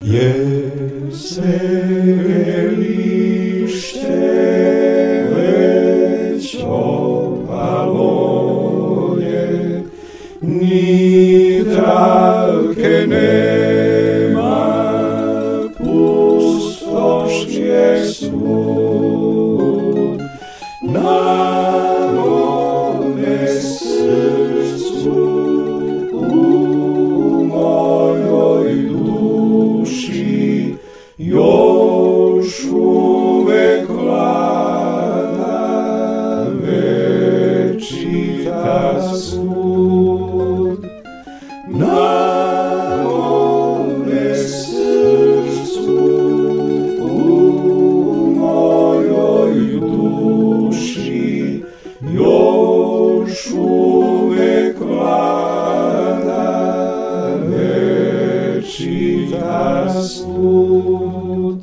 Weseliście palonie, ni tralkę nema, pustosz łód. Na moje sercu, Još uvek vlada večita sud. Na mome srcu, mojoj duši, još Santificas tu